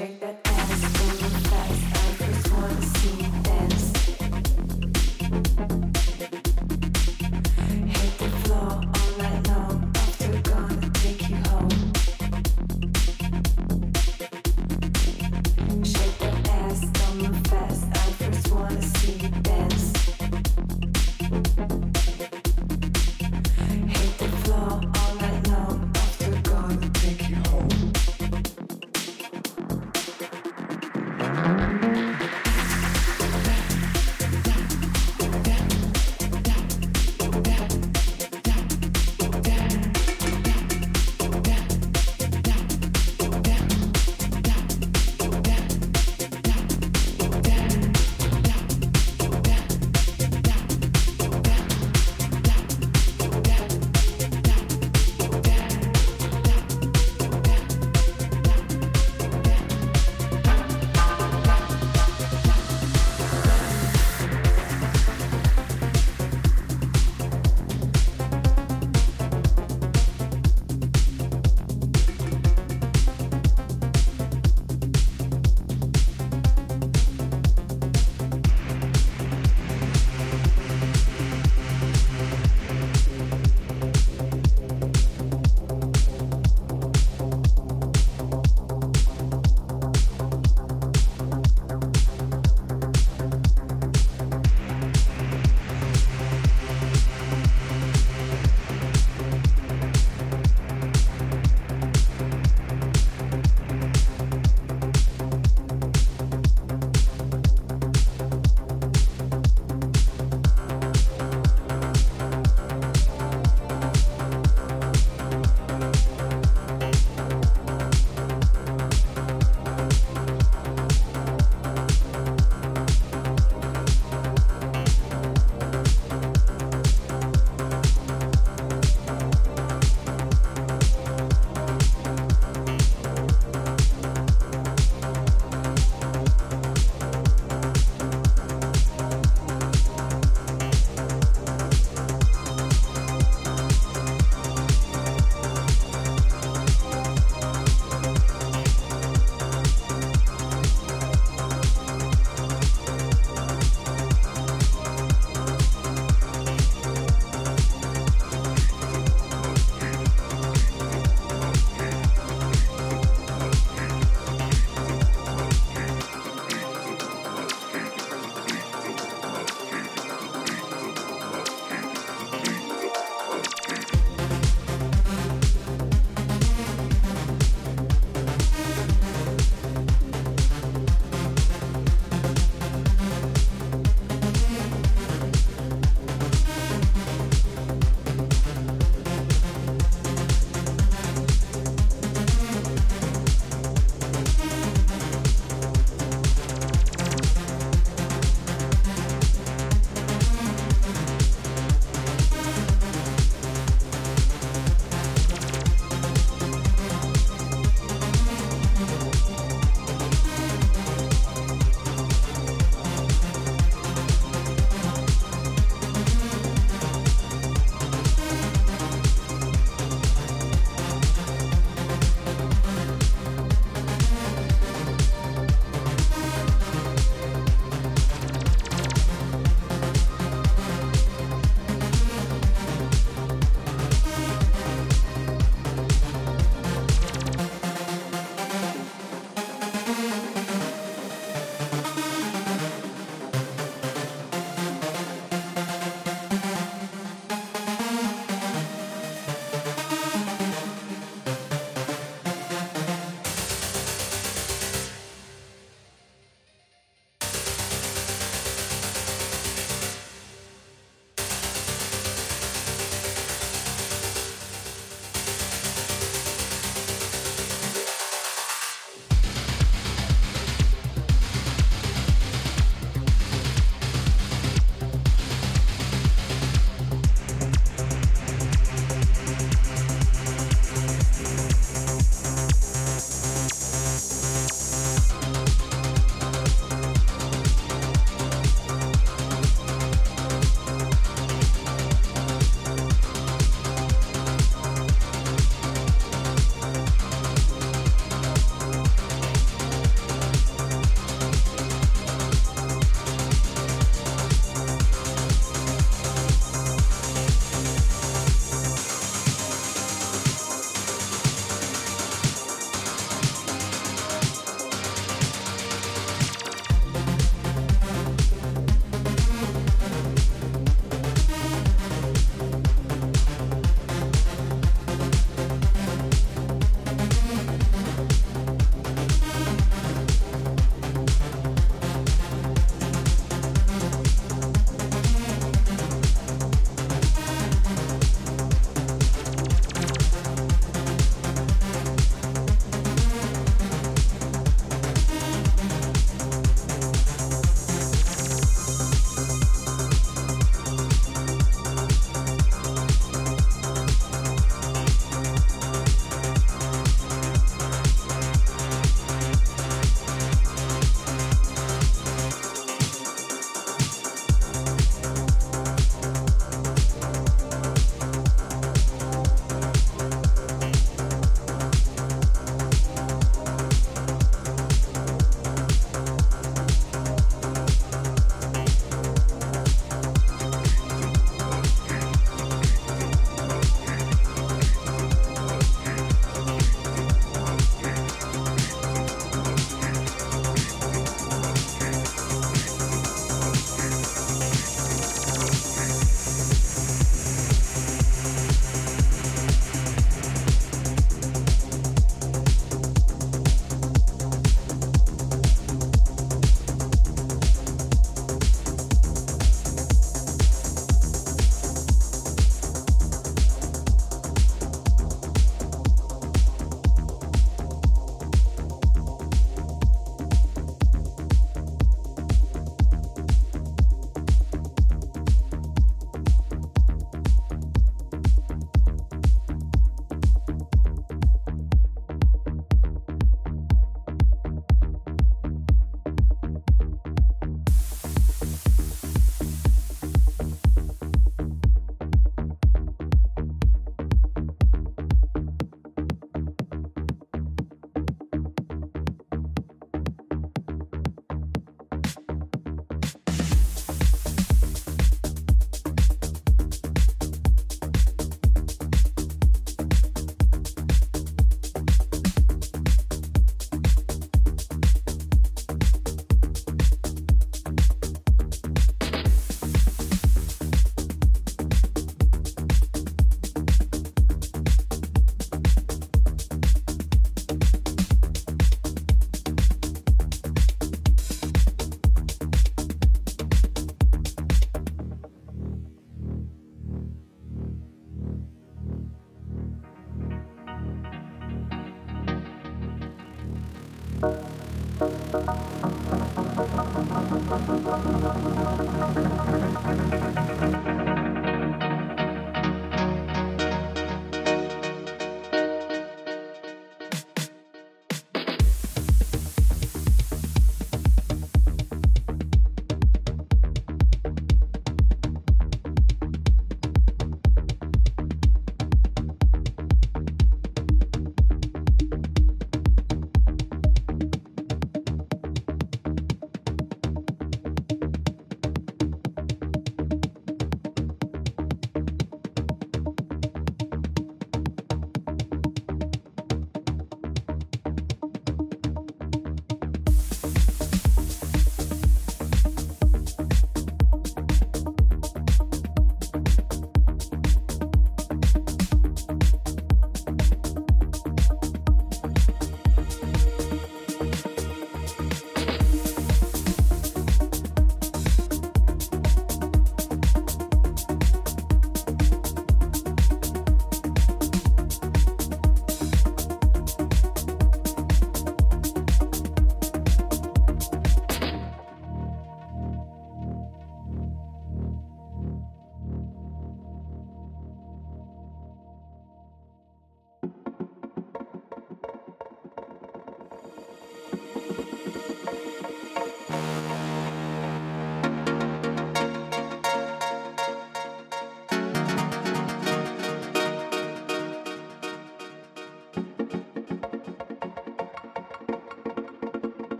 Shake that ass, in move fast. I just wanna see.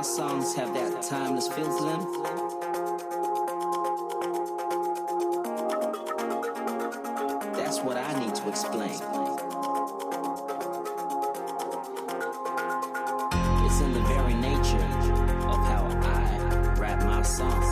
My songs have that timeless feel to them, that's what I need to explain. It's in the very nature of how I rap my songs.